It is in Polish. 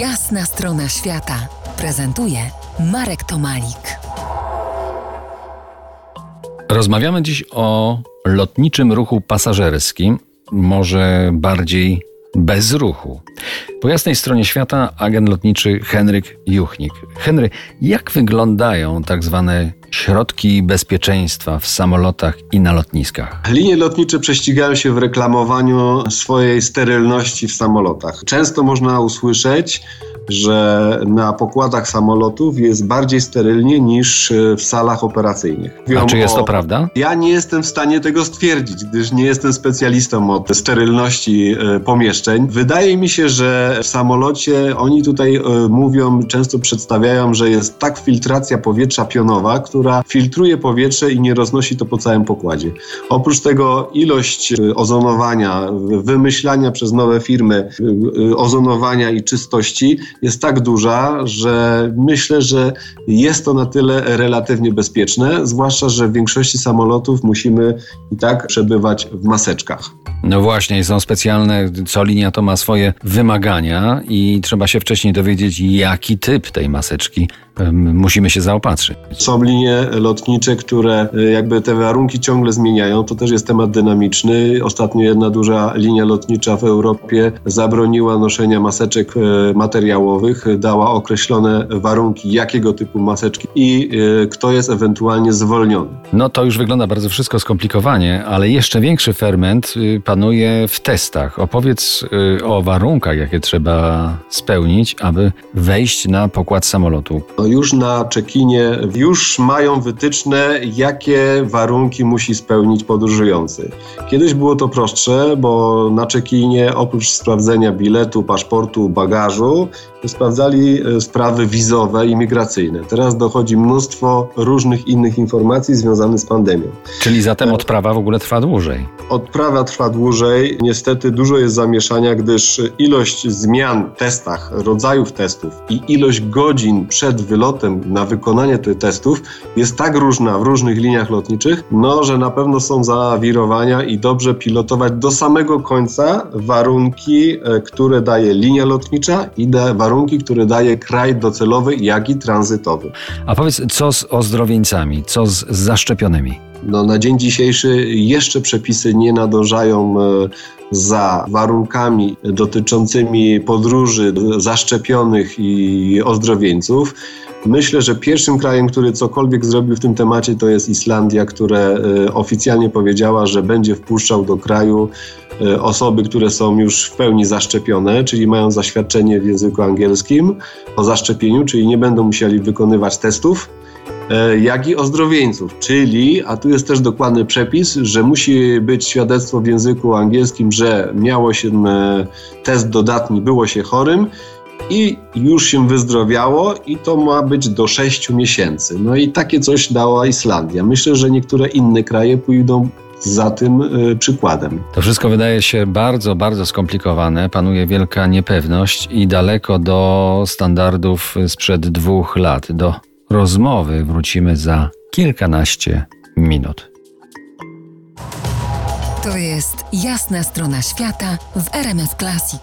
Jasna strona świata prezentuje Marek Tomalik. Rozmawiamy dziś o lotniczym ruchu pasażerskim, może bardziej bez ruchu. Po jasnej stronie świata agent lotniczy Henryk Juchnik. Henry, jak wyglądają tak zwane środki bezpieczeństwa w samolotach i na lotniskach? Linie lotnicze prześcigają się w reklamowaniu swojej sterylności w samolotach. Często można usłyszeć, że na pokładach samolotów jest bardziej sterylnie niż w salach operacyjnych. Mówią A czy jest to prawda? Ja nie jestem w stanie tego stwierdzić, gdyż nie jestem specjalistą od sterylności e, pomieszczeń. Wydaje mi się, że w samolocie oni tutaj e, mówią, często przedstawiają, że jest tak filtracja powietrza pionowa, która filtruje powietrze i nie roznosi to po całym pokładzie. Oprócz tego ilość e, ozonowania, wymyślania przez nowe firmy ozonowania i czystości jest tak duża, że myślę, że jest to na tyle relatywnie bezpieczne, zwłaszcza, że w większości samolotów musimy i tak przebywać w maseczkach. No właśnie, są specjalne, co linia to ma swoje wymagania i trzeba się wcześniej dowiedzieć, jaki typ tej maseczki musimy się zaopatrzyć. Są linie lotnicze, które e, jakby te warunki ciągle zmieniają. To też jest temat dynamiczny. Ostatnio jedna duża linia lotnicza w Europie zabroniła noszenia maseczek e, materiałowych, dała określone warunki, jakiego typu maseczki i e, kto jest ewentualnie zwolniony. No to już wygląda bardzo wszystko skomplikowanie, ale jeszcze większy ferment y, panuje w testach. Opowiedz y, o warunkach, jakie trzeba spełnić, aby wejść na pokład samolotu. No już na czekinie już mają wytyczne, jakie warunki musi spełnić podróżujący. Kiedyś było to prostsze, bo na czekinie oprócz sprawdzenia biletu, paszportu, bagażu, sprawdzali e, sprawy wizowe i migracyjne. Teraz dochodzi mnóstwo różnych innych informacji związanych z pandemią. Czyli zatem odprawa w ogóle trwa dłużej? Odprawa trwa dłużej. Niestety dużo jest zamieszania, gdyż ilość zmian w testach, rodzajów testów i ilość godzin przed wylotem na wykonanie tych testów jest tak różna w różnych liniach lotniczych, no, że na pewno są zawirowania i dobrze pilotować do samego końca warunki, e, które daje linia lotnicza i warunki, które daje kraj docelowy, jak i tranzytowy. A powiedz, co z ozdrowieńcami, co z zaszczepionymi? No, na dzień dzisiejszy jeszcze przepisy nie nadążają e, za warunkami dotyczącymi podróży zaszczepionych i ozdrowieńców. Myślę, że pierwszym krajem, który cokolwiek zrobił w tym temacie, to jest Islandia, która e, oficjalnie powiedziała, że będzie wpuszczał do kraju e, osoby, które są już w pełni zaszczepione, czyli mają zaświadczenie w języku angielskim o zaszczepieniu, czyli nie będą musieli wykonywać testów jak i ozdrowieńców, czyli, a tu jest też dokładny przepis, że musi być świadectwo w języku angielskim, że miało się test dodatni, było się chorym i już się wyzdrowiało i to ma być do 6 miesięcy. No i takie coś dała Islandia. Myślę, że niektóre inne kraje pójdą za tym y, przykładem. To wszystko wydaje się bardzo, bardzo skomplikowane. Panuje wielka niepewność i daleko do standardów sprzed dwóch lat. Do rozmowy wrócimy za kilkanaście minut. To jest jasna strona świata w RMS Classic.